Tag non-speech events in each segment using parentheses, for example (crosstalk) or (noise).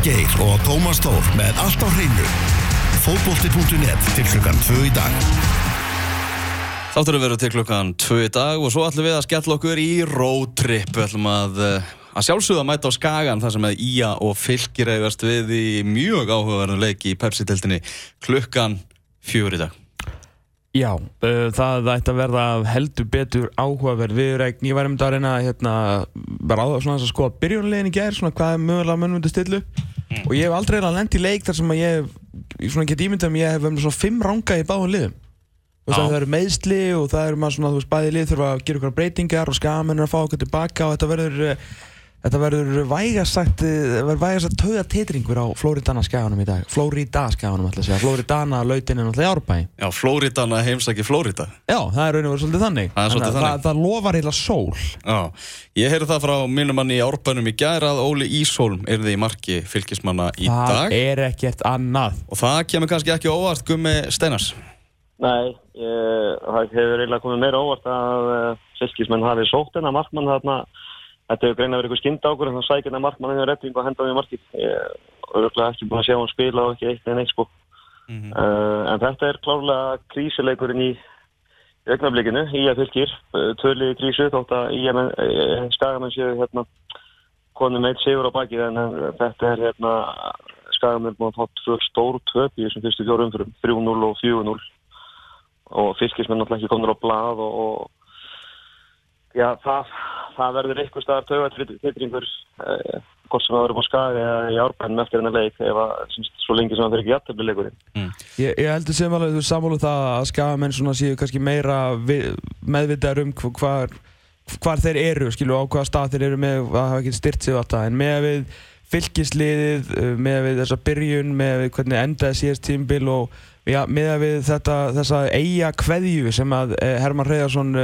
Elvar Geir og Tómas Tór með allt á hreinu. Fótbolti.net til klukkan 2 í dag. Þáttur að vera til klukkan 2 í dag og svo ætlum við að skella okkur í roadtrip. Við ætlum að, eh, að sjálfsögða mæta á Skagan þar sem að Ía og Fylgir eigast við í mjög áhugaverðan leik í Pepsi-teltinni klukkan 4 í dag. Já, uh, það ætti að verða heldur betur áhugaverð viðrækn. Ég var um þetta að reyna hérna, bara á það svona að skoða byrjunlegin í gerð, svona hvað er mögulega mönnum myndi stillu mm. og ég hef aldrei reyna lend í leik þar sem að ég, svona get ímyndað um ég hef um svona fimm ranga í báðum liðum. Þú veist að það eru meðsli og það eru maður svona, þú veist, bæði lið þurfa að gera ykkur breytingar og skaman er að fá okkur tilbaka og þetta verður uh, Þetta verður vægasagt, vægasagt töða titringur á Flóridana skjáðanum í dag. Flórida skjáðanum ætla að segja. Flóridana lautin er náttúrulega í árbæ. Já, Flóridana heimsækir Flórida. Já, það er raun og verið svolítið þannig. Það er svolítið þannig. Það, það lofar heila sól. Já, ég heyrði það frá mínum manni í árbænum í gæra að Óli Ísholm er þið í marki fylgismanna í það dag. Það er ekkert annað. Og það kemur kannski ekki óvart gummi Steinars. Nei, ég, það hefur eiginlega komið meira óvart að uh, Þetta hefur greina verið eitthvað skynnt ákur en þá sækir það markmann inn á redding og hendaði markið. Örgulega ekki búin að sjá hann spila og ekki eitt en eitt sko. Mm -hmm. uh, en þetta er klárlega krísileikurinn í augnablikinu, í að fylgir. Tvöliði krísu þótt að í að skagamenn séu hérna konum eitt sigur á bakið en þetta er hérna skagamenn búin að fá tvö stór tvöp í þessum fyrstu fjóru umfyrum, 3-0 og 4-0 og fylgismenn náttúrulega ekki komður á blað og, og já, það það verður eitthvað staðar taugatrytringur eh, hvort sem það verður búin skagi eða í árbænum eftir hennar leik ef að syns, svo lengi sem það fyrir ekki jættabli leikurinn mm. Ég, ég heldur sem alveg þú samfóluð það að skagamenn svona séu kannski meira meðvitaður um hvar, hvar þeir eru skilu á hvaða stað þeir eru með að hafa ekki styrt sig alltaf en með við fylgisliðið eh, með við þessa byrjun með við hvernig endaði síðast tímbil og já, með við þetta þessa eiga kveðju sem að eh, Herman Reyðarsson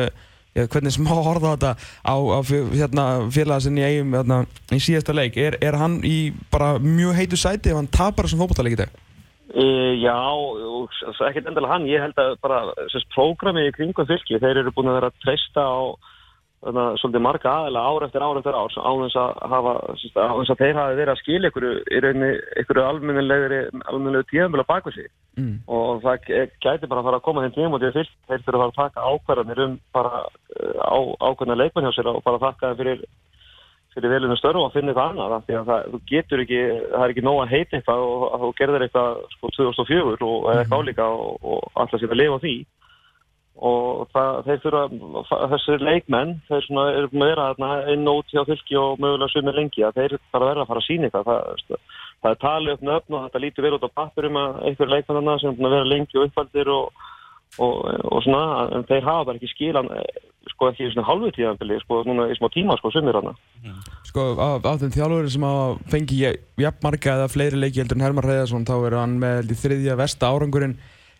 hvernig smá horfa þetta á, á hérna, félagasinn í eigum hérna, í síðasta leik, er, er hann í bara mjög heitu sæti ef hann tapar þessum fókbaltaleik í dag? Uh, já, ekkert endilega hann, ég held að bara prógrami í kringum fylki, þeir eru búin að vera að treysta á svolítið marga aðeila ár eftir ár eftir ár á þess að hafa, á þess að þeir hafi verið að skilja ykkur í rauninni ykkur alminnilegu tíðanbila baka sig mm. og það gæti bara að fara að koma þeim tíum og þeir fyrir að fara að taka ákvarðanir um bara uh, á, ákvarðana leikmenn hjá sér og bara þakka það fyrir fyrir velinu störf og að finna eitthvað annað því að það, þú getur ekki, það er ekki nóg að heita eitthvað og þú gerðir eitthvað sko 2004 og eitthvað álíka og, og alltaf sér að lifa því og það, þeir þurfa, þessir leikmenn þeir svona eru með að vera þarna inn og út hjá fylki og mögulega sumir lengi að þeir bara verða að fara að sína eitthvað. Það, það er talið upp með öfn og þetta lítur vel út á pappurum að einhver leikmennarna sem er að vera lengi og uppfaldir og, og, og svona, en þeir hafa bara ekki skilan sko ekki í svona halvu tíðanbili sko núna í smá tíma sko sumir hana Sko á, á þeim þjálfurinn sem að fengi jafn marga eða fleiri leiki heldur en Hermar Reyðarsson þá er hann með þriðja vesta árangurinn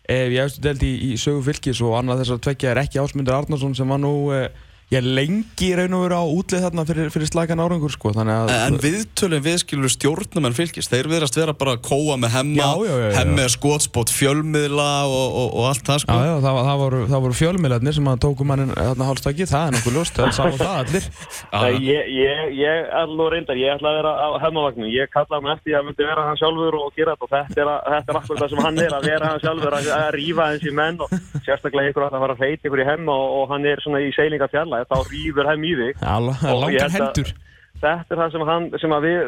ég hefstu delt í, í sögu fylgis og annað þessar tvekja er ekki Ásmundur Arnarsson sem var nú eh, ég lengi raun og veru á útlið þarna fyrir, fyrir slagan árangur sko að, En viðtölum viðskilur stjórnum en fylgis þeir verðast vera bara að kóa með hemma hemmi skótspót fjölmiðla og, og, og allt það sko. Já, já, það, það voru, voru fjölmiðlarnir sem að tóku mannin þarna hálfstakki, það er nokkuð lust það það allir. Ég, ég, ég er alveg reyndar, ég ætla að vera á hemmavagnum, ég kallaði mig eftir að myndi vera hann sjálfur og gera þetta. Og þetta er, þetta er akkur það sem hann er að vera hann sjálfur að, að rífa hann félagi þá rýfur heim í þig. Langar hendur. Þetta er það sem, hann, sem við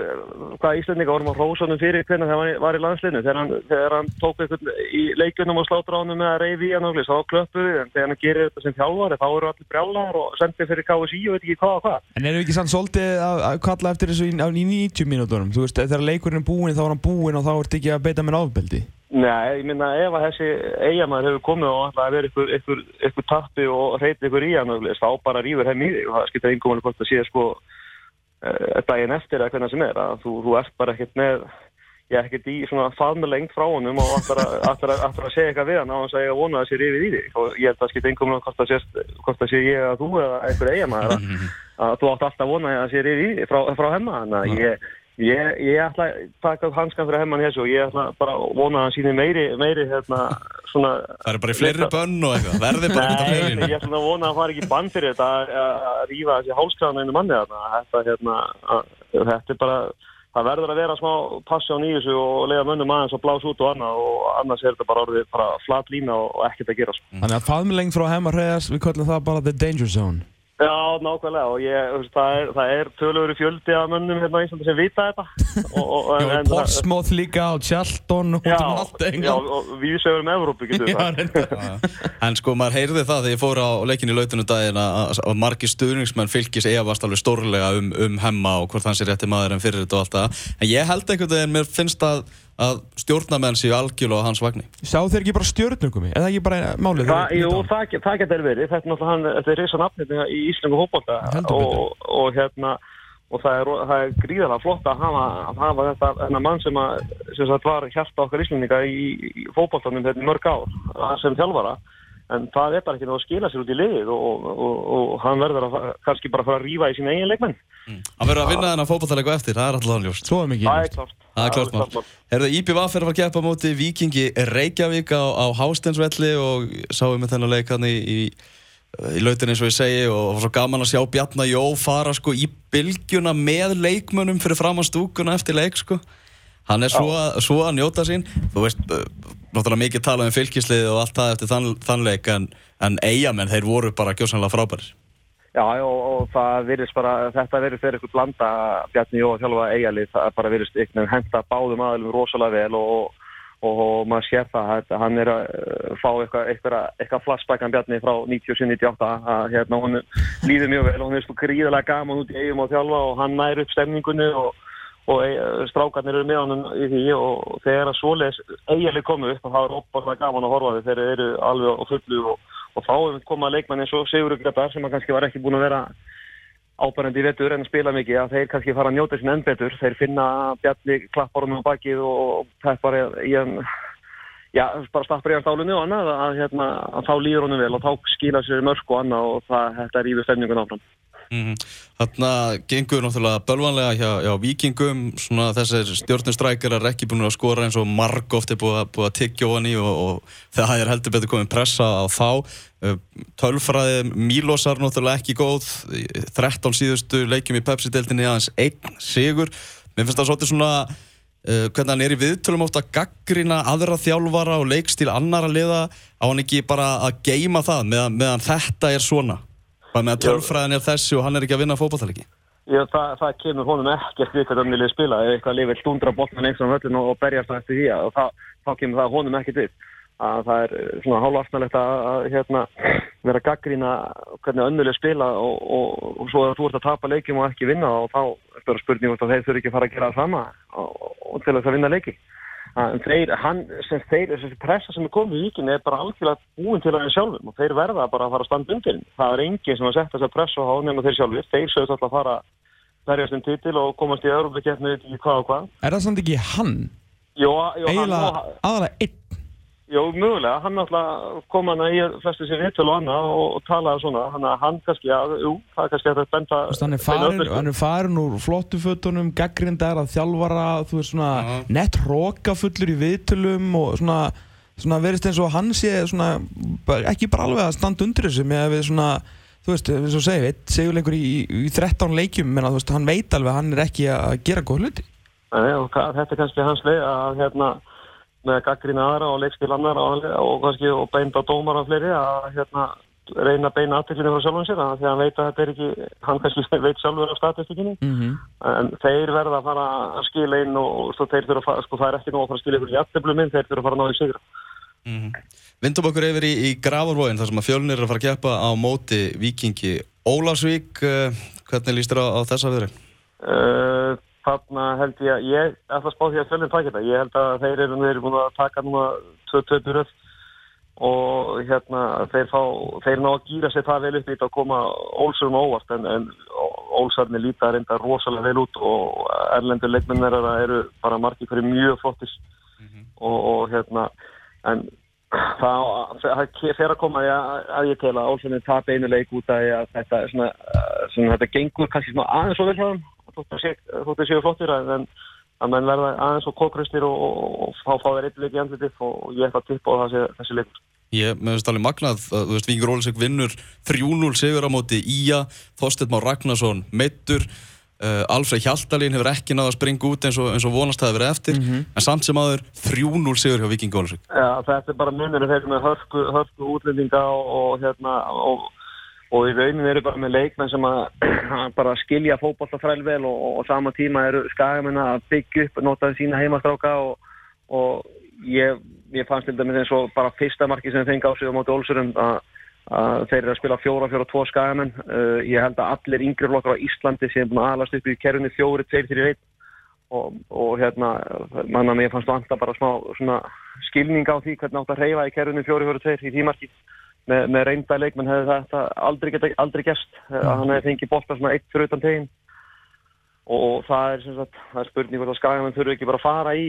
hvað Íslandinga vorum á Rósunum fyrir hvernig það var í landsliðinu. Þegar hann, þegar hann tók eitthvað í leikunum og slátur ánum með að reyfi í hann og þá klöppu við. En þegar hann gerir þetta sem þjálfari þá eru allir brjálar og sendið fyrir KSI og veit ekki hvað og hvað. En eru ekki sann svolítið að kalla eftir þessu í, í 90 mínútonum þú veist þegar leikurinn er búin þá er hann búin og þá ert ekki að beita með áfbeldi Nei, ég minna ef að þessi eigamæður hefur komið og að vera ykkur, ykkur, ykkur tappi og reyti ykkur í hann þá bara rýfur heim í þig og það skilta einhvern veginn hvort að sé sko uh, daginn eftir eða hvernig sem er. Að þú, þú ert bara ekkert með ég er ekkert í svona faðmulengt frá honum og ætlar að, að segja eitthvað við hann á þess að ég að vona að sé rýfið í þig. Og ég held að skilta einhvern veginn hvort að sé, að ég að þú eða einhver eigamæður að, að þú átt alltaf að vona að sé rýfið í þig frá, frá að ég Ég, ætla að taka hanskan fyrir hemman þessu og ég ætla bara að vona að hann síni meiri, meiri hérna svona... Það eru bara í fleiri bönn og eitthvað, verði bara eitthvað fleiri. Nei, ég ætla að vona að það fari ekki bann fyrir þetta að rífa þessi hálskræðan einu manni þarna. Þetta, hérna, að, þetta er bara, það verður að vera smá passjón í þessu og leiða mönnum aðeins að blása út og annað og annars er þetta bara orðið bara flat lína og, og ekkert að gera sko. Þannig að faðmleng frá heima hreðas, við kallum það bara the danger zone. Já, nákvæmlega og ég, það er, það er tölur fjöldi af mönnum hérna í Íslandi sem vita þetta (laughs) og, og, Já, en- en- Portsmouth líka og Charlton og Já, um allt já, England. og við sögum um Evrópu, getur Já, við það. (laughs) En sko, maður heyrði það þegar ég fór á leikin í lautunum daginn að, margir stuðningsmenn fylgis efast alveg stórlega um, um hemma og hvort hann sé rétti maður en fyrir þetta og allt það. En ég held einhvern veginn, mér finnst að, að stjórnamenn séu algjörlega hans vagni. Sá þeir ekki bara stjörnugumi? Eða ekki bara málið? Þeir jú, það, það getur verið, þetta er náttúrulega hann, þetta er reysa nafnið í Íslandu hópólta og, og hérna, og það er, það er gríðarlega flott að hafa, að hafa þetta, þennan mann sem að, sem sagt var hjarta okkar Íslandinga í, í fótboltanum þetta í mörg ár, sem þjálfara, en það er bara ekki náttúrulega að skila sér út í liðið og, og, og hann verður að kannski bara fara að rífa í sína eigin leikmenn. Hann verður að vinna þennan fótballtaleik eftir, það er alltaf ljóst. Svo er mikið. Það er klárt. Það er klart mál. Herðu, IBVF er að fara að keppa á móti Víkingi Reykjavík á, á Hásteinsvelli og sáum við þennan leik hann í, í, í lautin eins og ég segi og var svo gaman að sjá Bjarnar Jó fara sko í bylgjuna með leikmönnum fyrir fram á stúkuna eftir leik sko. Hann er svo að, svo að njóta sín. Þú veist, náttúrulega mikið talað um fylgislið og allt það eftir þann, þann leik en, en eigamenn, þeir voru bara gjósanlega frábærir. Já, og, og það virðist bara, þetta verður fyrir eitthvað blanda Bjarni að þjálfa eigalið, það bara virðist einhvern veginn henda báðum aðlum rosalega vel og, og, og maður sér það að hann er að uh, fá eitthvað, eitthvað, eitthvað flashbackan Bjarni frá 97-98 að hérna hún líður mjög vel og hún er svo gríðarlega gaman út í eigum að þjálfa og hann nær upp stemningunni og, og e- strákarnir eru með honum í því og þegar að svoleiðis eiginlega komu upp og það er opaslega gaman að horfa því þeir eru alveg á fullu og, og þá er koma leikmann eins og Sigurður Gretar sem kannski var ekki búin að vera ábærandi í vetur en að spila mikið að þeir kannski fara að njóta sinni enn betur. Þeir finna Bjarni klappar honum á bakið og peppar í hann já, bara stappar í hann stálunni og annað að, hérna, að þá líður honum vel og þá skila sér mörg og annað og það, þetta rýfur stemningun áfram Mm Þarna gengur náttúrulega bölvanlega hjá, hjá vikingum, svona þessir stjórnustrækjarar er ekki búin að skora eins og marg oft er búið að, að tyggja ofan í og, og það er heldur betur komið pressa á þá. Uh, Tölfræði Mílosar náttúrulega ekki góð, 13 síðustu leikjum í Pepsi-deltinni aðeins einn sigur. Mér finnst það svolítið svona uh, hvernig hann er í viðtölum ofta að gaggrina aðra þjálfara og leikstíl annara liða á hann ekki bara að geima það meðan, meðan þetta er svona. Með að tölfræðin er þessi og hann er ekki að vinna fótballtalegi. Já, það, það kemur honum ekkert við hvernig hann vilja spila. Ef eitthvað lifir stundra botnan eins og höllin og, og berjast það eftir því og það, þá kemur það honum ekkert við. Að það er eh, svona hálfartnalegt að, að hérna, vera gaggrína hvernig önnuleg spila og, og, og svo að þú ert að tapa leikjum og ekki vinna og þá er bara spurning hvort að þeir þurfi ekki að fara að gera það sama og, og til þess að vinna leiki þeir, hann, sem þeir, þessi pressa sem er komið í víkinni er bara algjörlega búin til að þeir sjálfum og þeir verða bara að fara að standa undir það er enginn sem að setja þessa pressa á nema þeir sjálfur, þeir sögust alltaf að fara verjast um titil og komast í öðrumleiketni í hvað og hvað Er það samt ekki hann? Jó, jó, hann, Eiginlega aðalega einn. Jó, mögulega, hann alltaf kom hann í flestu sér hittul og annað og, og talaði svona, hann, hann kannski, já, jú, það er kannski að þetta benda Þú veist, Hann er beina farin, hann er farin úr flottu fötunum, gaggrindar að þjálfara, þú veist svona Já. nett rókafullur í viðtölum og svona, svona verist eins og hann sé svona, ekki bara alveg að standa undir þessu með að við svona, þú veist, eins og segjum, eitt segjuleikur í, í 13 leikjum, menn að þú veist, hann veit alveg að hann er ekki að gera góð hluti. Nei, og þetta er kannski hans leið að hérna með gaggrina aðra og leikspil annara og, og kannski og beinda dómar af fleiri að hérna reyna að beina aðteklinu frá sjálfum sér að því að hann veit að þetta er ekki, hann kannski (laughs) veit sjálfur af statistikinu Mm -hmm. en þeir verða að fara að skila inn og svo þeir þurfa að sko það er ekki nóg að fara að skila ykkur í jætteflum inn, þeir þurfa að fara að ná í sigra. Vindum okkur yfir í, í Gravarvóin þar sem að fjölnir er að fara að keppa á móti Víkingi Ólafsvík uh, hvernig líst þér á, á þessa viðri? Uh, þarna held ég að ég ætla að spá því að fjölinn takja þetta. Ég held að þeir eru, eru búin að taka núna 2-2 röð. Og hérna þeir fá, þeir ná að gýra sér það vel upp í þetta að koma Ólsurum óvart. En, en Ólsarni líta reynda rosalega vel út og erlendur leikmennir eru bara margir hverju mjög flottis og, og hérna en það, það fer að koma að, ég tel að Ólsarni tap einu leik út að þetta, svona, svona, þetta gengur kannski aðeins og vel hjá þeim þótt að sé- þótt að séu flottir en að menn verða aðeins og kókrustir og, og, og fá, fá þeir eitt leik í andlitið og ég ætla að tippa á þessi, þessi leikur. Ég með veist alveg magnað, að, þú veist, Víkingur Ólafsvík vinnur 3-0 sigur á móti Ía, Þorsteinn Már Ragnarsson meittur, uh, Alfred Hjaltalín hefur ekki náða að springa út eins og, eins og vonast það hefur eftir en samt sem aður 3-0 sigur hjá Viking Gólusvík Já, þetta er bara munir með hörku, hörku útlendinga og, og hérna og, og í rauninni eru bara með leikmenn sem að (clears throat) bara skilja fótballtafræl vel og, og, og sama tíma eru skagamenn að byggja upp notaði sína heimastráka og, og ég, ég fannst til dæmis eins og bara fyrsta marki sem þeir fengi á sig á móti Olsurum að að þeir eru að spila fjóra, fjóra, tvo skagamenn. Uh, ég held að allir yngri flokkar á Íslandi sem að aðlast upp í kerfinu fjóri, tveir, þrjir, einn. Og, hérna, manna mig fannst vanta bara smá skilning á því hvernig átt að reyfa í kerfinu fjóri, fjóri, tveir í tímarki með, með reynda leikmenn hefði þetta aldrei, geta, aldrei gæst að hann hefði fengið bótt svona eitt fyrir utan tegin. Og, og það er, sagt, það er spurning hvort að skagamenn þurfu ekki bara að fara í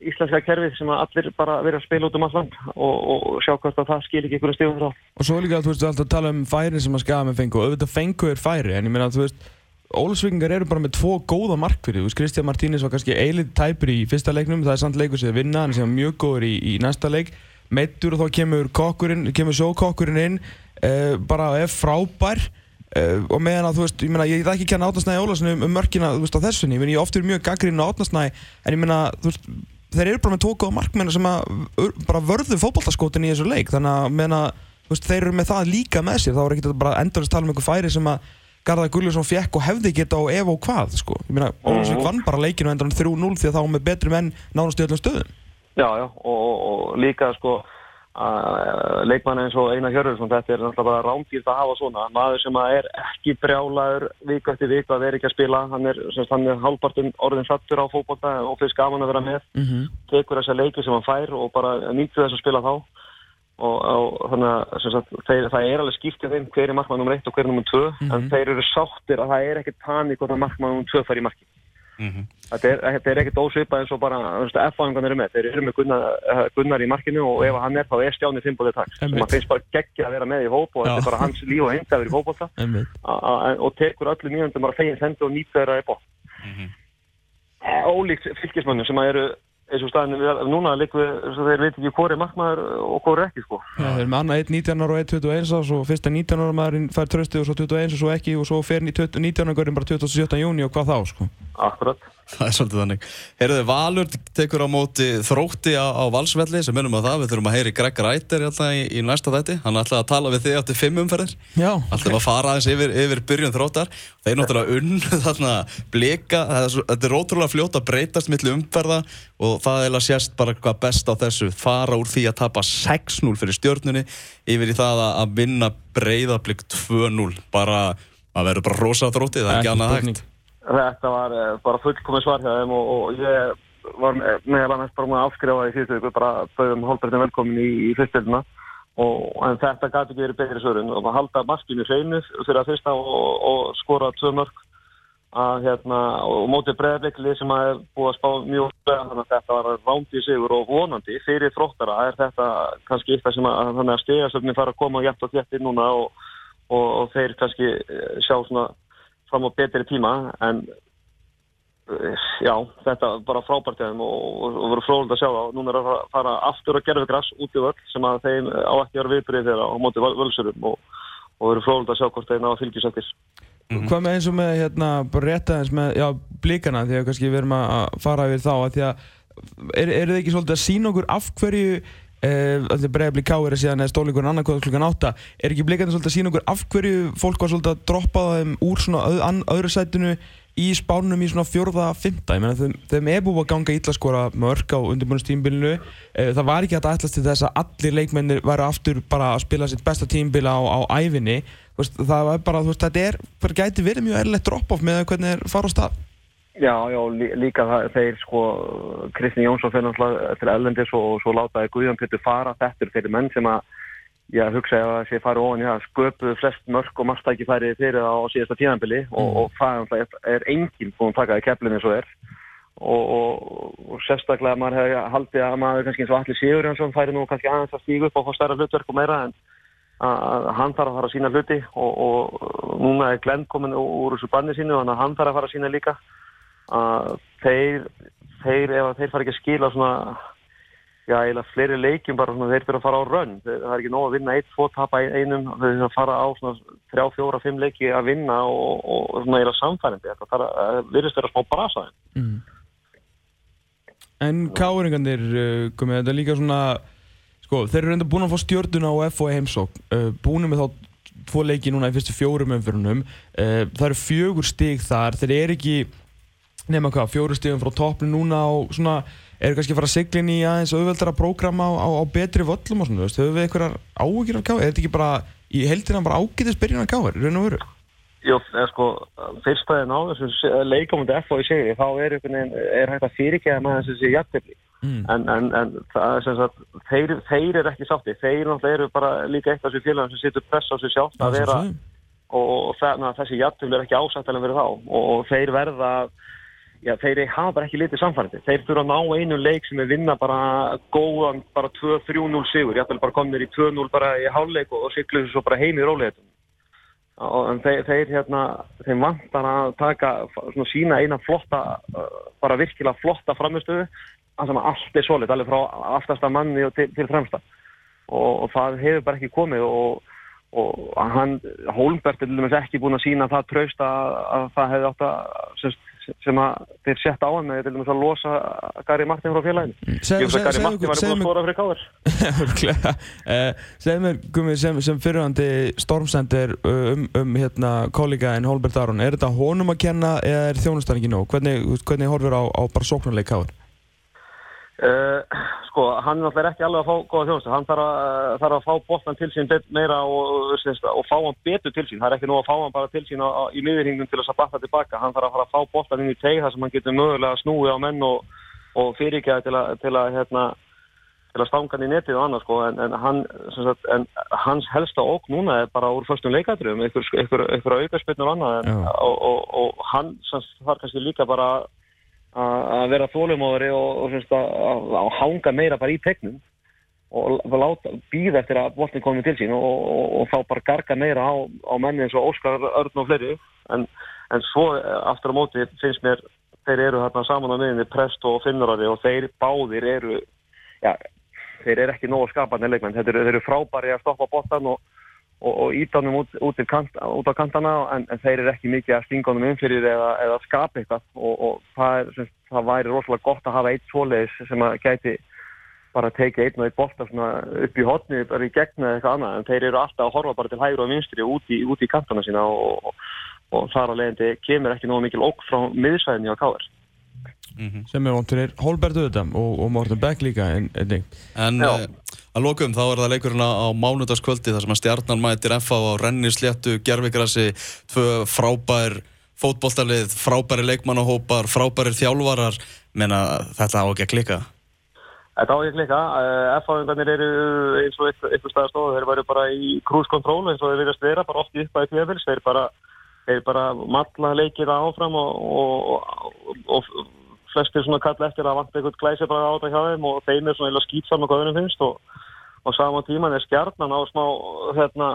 íslenska kerfið sem að allir bara verið að spila út um alland og, og sjá hvort að það skil ekki einhverju stífum frá. Og svo líka, þú veist, alltaf að tala um færi sem að skafa með fengu og auðvitað fengu er færi, en ég meina, þú veist, Ólusvíkingar eru bara með tvo góða markfyrir, þú veist, Kristján Martínis var kannski eilið tæpur í fyrsta leiknum, það er samt leikur sem að vinna, hann er sem mjög góður í, í næsta leik, meittur og þá kemur kokkurinn, kemur sjókokkurinn inn, uh, bara er frábær, Uh, og meðan að þú veist, ég meina, ég er ekki að kenna Átnarsnæði Ólarssoni um, um mörkina, þú veist, á þessunni ég meina, ég oftur mjög gaggrinn á Átnarsnæði en ég meina, þú veist, þeir eru bara með tóku á markmennu sem að bara vörðu fókbaltaskotin í þessu leik þannig að meina, veist, þeir eru með það líka með sér þá er ekki bara endurist tala um einhver færi sem að Garðar Gulluðsson fekk og hefði geta á ef og hvað sko. ég meina, Ólarsvík vann bara leikinu endur 3-0 því að þá með betri menn nánast í öllum stöðum Já, já, og, og líka sko leikmann eins og Einar Hjörðursson þetta er náttúrulega bara rámdýrt að hafa svona maður sem er ekki brjálaður viku eftir viku að vera ekki að spila hann er, er halvpartun orðin sattur á fókbólta og fyrst gaman að vera með mm -hmm. tekur þessa leiki sem hann fær og bara nýttu þess að spila þá og, og þannig að sagt, þeir, það er alveg skiptið þeim hver er markmann nr. 1 og hver er nr. 2 mm -hmm. en þeir eru sáttir að það er ekki tanni hvort að markmann nr. 2 fær í marki Mm -hmm. Þetta er, er ekkert ósvipað eins og bara F-fangan eru með, þeir eru með Gunnar, eh, Gunnar í markinu og ef hann er þá er Stjáni Fimboði takk, sem maður finnst bara geggja að vera með í hóp og þetta er bara hans líf og heimdagur í hópólta og tekur öllu mjögundum bara feginn sendu og nýtt þeirra í bótt mm -hmm. Ólíkt fylgismönnum sem eru eins og staðin núna líka þeir veit ekki hvori markmaður og hvori ekki sko. Já, þeir eru með annað 1 19 ára og 1 21 og svo fyrsta 19 ára maðurinn fær trösti og svo 21 og svo ekki og svo fer 19 ára görðin bara 27. júni og hvað þá sko. Akkurat. Það er svolítið þannig. Heyrðu, Valur tekur á móti þrótti á, á valsvelli sem minnum að það, við þurfum að heyri Greg Reiter í, í næsta þætti, hann ætlaði að tala við þig átti fimm umferðir. Já. Alltaf að fara aðeins yfir, yfir byrjun þróttar. Þeir náttúrulega unn (laughs) þarna blika, þetta er ótrúlega fljótt að breytast millir umferða og það er að sést bara hvað best á þessu, fara úr því að tapa 6-0 fyrir stjórnunni yfir í það að vinna breyðablík 2-0, bara að vera bara rosa þrótti, það er ekki annað hægt. Þetta var uh, bara fullkomið svar hjá þeim og, og ég var meðal annars bara múið að afskrifa í síðustu viku, bara bauðum Holbertin velkomin í, í fyrstölduna en þetta gæti ekki verið betri svörun. Og maður halda markinu hreinu fyrir að fyrsta og, og skora tvö mörg að hérna, og mótið bregðarleikli sem að er búið að spá mjög þannig að þetta var rándi í sigur og vonandi fyrir þróttara er þetta kannski eitthvað sem að, þannig að stegasöfni fara að koma og þétt inn núna og, og, og þeir kannski eh, sjá svona fram á betri tíma en eh, já, þetta var bara frábært og, og, og voru fróðilegt að sjá það og núna er að fara aftur að gerða græs út í völd sem að þeim á ekki að vera viðbrið þeirra á móti völsurum og, og voru fróðilegt að sjá hvort þeir ná að fylgjusættir Mm -hmm. Hvað með eins og með, hérna, bara rétt aðeins með, já, blíkana, því að kannski við erum að fara yfir þá, að því að, eru er þið ekki svolítið að sína okkur af hverju Það er bregðarblík káir að síðan eða stólíkurinn annarkóða klukkan átta. Er ekki blíkandi svolítið að sína okkur af hverju fólk var svolítið að droppa þeim úr svona öð, öðru sætinu í spánum í svona fjörða, fymta? Ég meina þeim, þeim er búið að ganga ítla skora mörg á undirbúinustímbilinu. Það var ekki að ætlast til þess að allir leikmennir væri aftur bara að spila sitt besta tímbil á, á æfinni. Það var bara, veist, þetta er, þetta gæti verið mjög erlegt drop-off með hvernig það fara á stað. Já, já, líka það, þeir sko, Kristinn Jónsson fyrir náttúrulega til ellendis og, og svo látaði Guðjón Pétur fara. Þetta fyrir menn sem að, ég hugsa að sé farið ofan í það, sköpuðu flest mörg og margstæki færið fyrir á síðasta tíðanbili mm. og, og það er, er enginn búin að taka í keflinu eins og er. Og, og sérstaklega maður hefði haldið að maður kannski eins og Alli Sigurjónsson færi nú kannski aðeins að stígu upp og fá stærra hlutverk og meira en að hann þarf að fara að sína hluti og núna er Glenn komin úr þessu banni sínu og hann þarf að fara að sína líka að þeir, þeir ef þeir fara ekki að skila svona já, eiginlega fleiri leikjum bara svona þeir fyrir að fara á rönn. Það er ekki nóg að vinna eitt, tvo tapa í einum, þeir fyrir að fara á svona þrjá, fjóra, fimm leiki að vinna og, og svona eiginlega samfærandi. Þetta þarf að virðist vera smá brasaðin. Mm. En káringarnir, uh, komið þetta er líka svona, sko, þeir eru reynda búin að fá stjórnuna á FO heimsók, uh, búin með þá tvo leiki núna í fyrstu fjórum umfyrunum, uh, það eru fjögur stig þar, þeir eru ekki, nema hvað, fjóru stigum frá topplu núna og svona, eru kannski að fara að sigla inn í aðeins auðveldara prógrama á, á, á betri völlum og svona, veist, höfum við einhverjar áhugir af káir, er þetta ekki bara í heldina bara ágætist byrjun af káir, raun og veru? Jó, eða sko, fyrstaðin á þessu leikamöndi FO í segri, þá er, er hægt að fyrirgeða með þessi jættefli. Mm. En, en, en það er sem sagt, þeir, þeir eru ekki sátti. Þeir náttúrulega eru bara líka eitt af þessu félagum sem situr press á sig sjálf að vera og það, þessi jættefli er ekki ásættilega verið þá og, og þeir verða, já, þeir hafa ekki litið samfærandi. Þeir þurfa að ná einu leik sem er vinna bara góðan, bara 2-3-0 sigur. Ég ætla bara að koma nýra í 2-0 bara í hálfleik og, og sigla þessu svo bara heim í róleitum en þeir, þeir hérna, þeim vantar að taka svona sína eina flotta bara virkilega flotta framistöðu þannig að allt er solid, alveg frá aftasta manni til, til fremsta og, og það hefur bara ekki komið og, og hann, Holmberg er ekki búin að sína það traust að, að það hefði átt að sem, sem að þeir sett á hann með til dæmis að losa Gary Martin frá félaginu Mm. Ég veist að Gary Martin var búin að skora fyrir káður (laughs) Örugglega. Eh, Segð mér, Gumi, sem, sem fyrirhandi stormsendir um, um hérna, kollegaðin Holbert Aron, er þetta honum að kenna eða er þjónustan ekki nóg? Hvernig, hvernig horfir á, á bara sóknarleik káir? Uh, sko, hann náttúrulega er ekki alveg að fá góða þjónustu, hann þarf að, uh, þarf að fá boltan til sín meira og, og, og fá hann betur til sín, það er ekki nú að fá hann bara til sín á, á, í miðurhingum til þess að bakka tilbaka, hann þarf að fara að fá boltan inn í teig þar sem hann getur mögulega snúið á menn og, og fyrirgeða til að, til að hérna, til að stanga hann í netið og annað sko, en, en, hann, sagt, en hans helsta ók núna er bara úr förstum leikadröfum, ykkur, ykkur, ykkur aukarspillnur og annað, en, og, og, og hann sagt, þarf kannski líka bara að að vera þólumóðari og, og að, að, að hanga meira bara í tegnum og býða eftir að boltin komi til sín og, og, og þá bara garga meira á, á menni eins og Óskar Örn og fleiri. En, en svo eh, aftur á móti finnst mér þeir eru þarna saman á miðinni Prest og Finnurari og þeir báðir eru já, þeir eru ekki nógu skapandi leikmenn, þeir eru, þeir eru frábæri að stoppa boltan og, og, og íta honum út, út, kant, út á kantana en, en þeir eru ekki mikið að stinga honum inn fyrir eða, eða skapa eitthvað. Og, og það, er, sem, það væri rosalega gott að hafa eitt svoleiðis sem að gæti bara tekið einn og einn bolta upp í hotni bara í gegn eða eitthvað annað. En þeir eru alltaf að horfa bara til hægri og vinstri út í, í kantana sína og, og, þar að leiðandi kemur ekki nógu mikil okk frá miðsvæðinni á káður. Sem er vontur er Holbert auðvitað og, og Morten Beck líka en, en, En uh, að lokum þá er það leikurinn á mánudagskvöldi þar sem að stjarnan mætir FA á rennisléttu, gerfigrassi, tvö frábær fótboltalið, frábæri leikmannahópar, frábæri þjálfarar, menna þetta á ekki að klika. Þetta á ég klika. F-áðingarnir eru eins og ykkur, ykkur staðar stóðu, þeir væri bara í cruise control eins og þeir virðast vera, bara oft í uppæði fjöfils, þeir bara, þeir bara matla leikir áfram og, og, og, og flestir svona kalla eftir að vanta einhvern glæsi bara á þetta hjá þeim og þeim er svona eða skýt saman hvað þeim finnst og, og saman tíman er stjarnan á smá, hérna,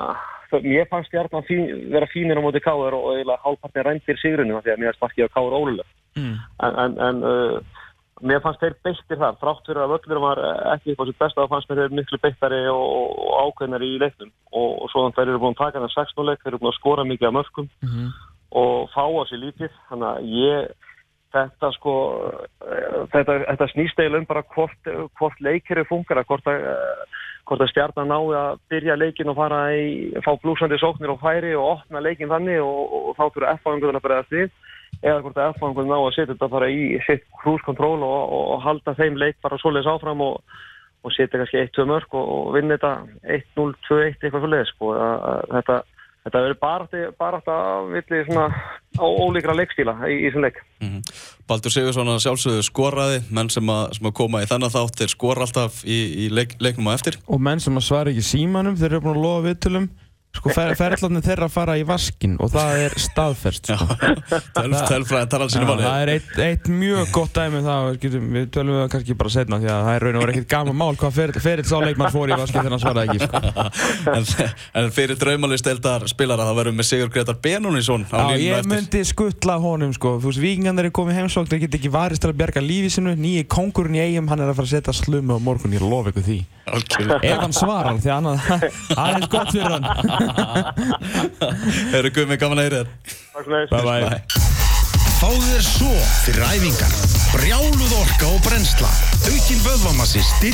mér fannst stjarnan fín, vera fínir á móti káður og eiginlega hálfpartin rændir sigrunum því að mér sparkið á káður ólulega mm. en, en, en uh, mér fannst þeir beittir þar, þrátt fyrir að völlur var ekki upp á sitt besta, þá fannst mér þeir miklu beittari og, og ákveðnari í leiknum og, og svo þeir eru búin að taka þennan 6-0 leik, þeir eru búin að skora mikið af mörgum Mhm. og fá á sig lítið, þannig að ég þetta sko eh, þetta, þetta snýst eiginlega um bara hvort, hvort leikir er funkar, hvort að eh, að stjarnan nái að byrja leikin og fara í, fá blúsandi sóknir og færi og opna leikin þannig og, og, þá fyrir F-áðinguðin að bregðast við eða hvort að F-áðinguðin ná að setja þetta bara í sitt cruise control og, og, og halda þeim leik bara svoleiðis áfram og, og setja kannski 1-2 mörg og, og vinna þetta 1-0, 2-1 eitthvað svoleiðis sko. Þetta Þetta verður bara, bara að villi svona á ólíkra leikstíla í, í þessum leik. Mm Baldur Sigursson að sjálfsögðu skoraði, menn sem að, sem að koma í þennan þátt, þeir skora alltaf í, í leik, leiknum á eftir. Og menn sem að svara ekki símanum, þeir eru búin að lofa viðtölum sko fer, ferðlarnir þeirra fara í vaskin og það er staðferst sko. (laughs) Tölfræðin talar sínu máli það er eitt, eitt mjög gott dæmi það getum, við tölum við það kannski bara setna því að það er raun og verið ekkert gaman mál hvað ferill sá leikmann fór í vaskin þegar hann svaraði ekki sko. (laughs) en, en fyrir draumalist eldar spilara þá verðum við Sigur Gretar Benónísson á Já, ég myndi skuttla honum sko. Þú veist, vikingarnir er komið heimsókn þeir get ekki varist til að bjarga lífi sinu nýji kongurinn í eigum, hann er að fara að setja slumu ef hann svarar, því annað (laughs) það er gott fyrir hann. (laughs) Eru gummi gaman að heyra þér. Takk fyrir. Bye bye. Fáðu þér svo fyrir æfingar Brjáluð orka og brennsla. Aukin vöðvamassi styrk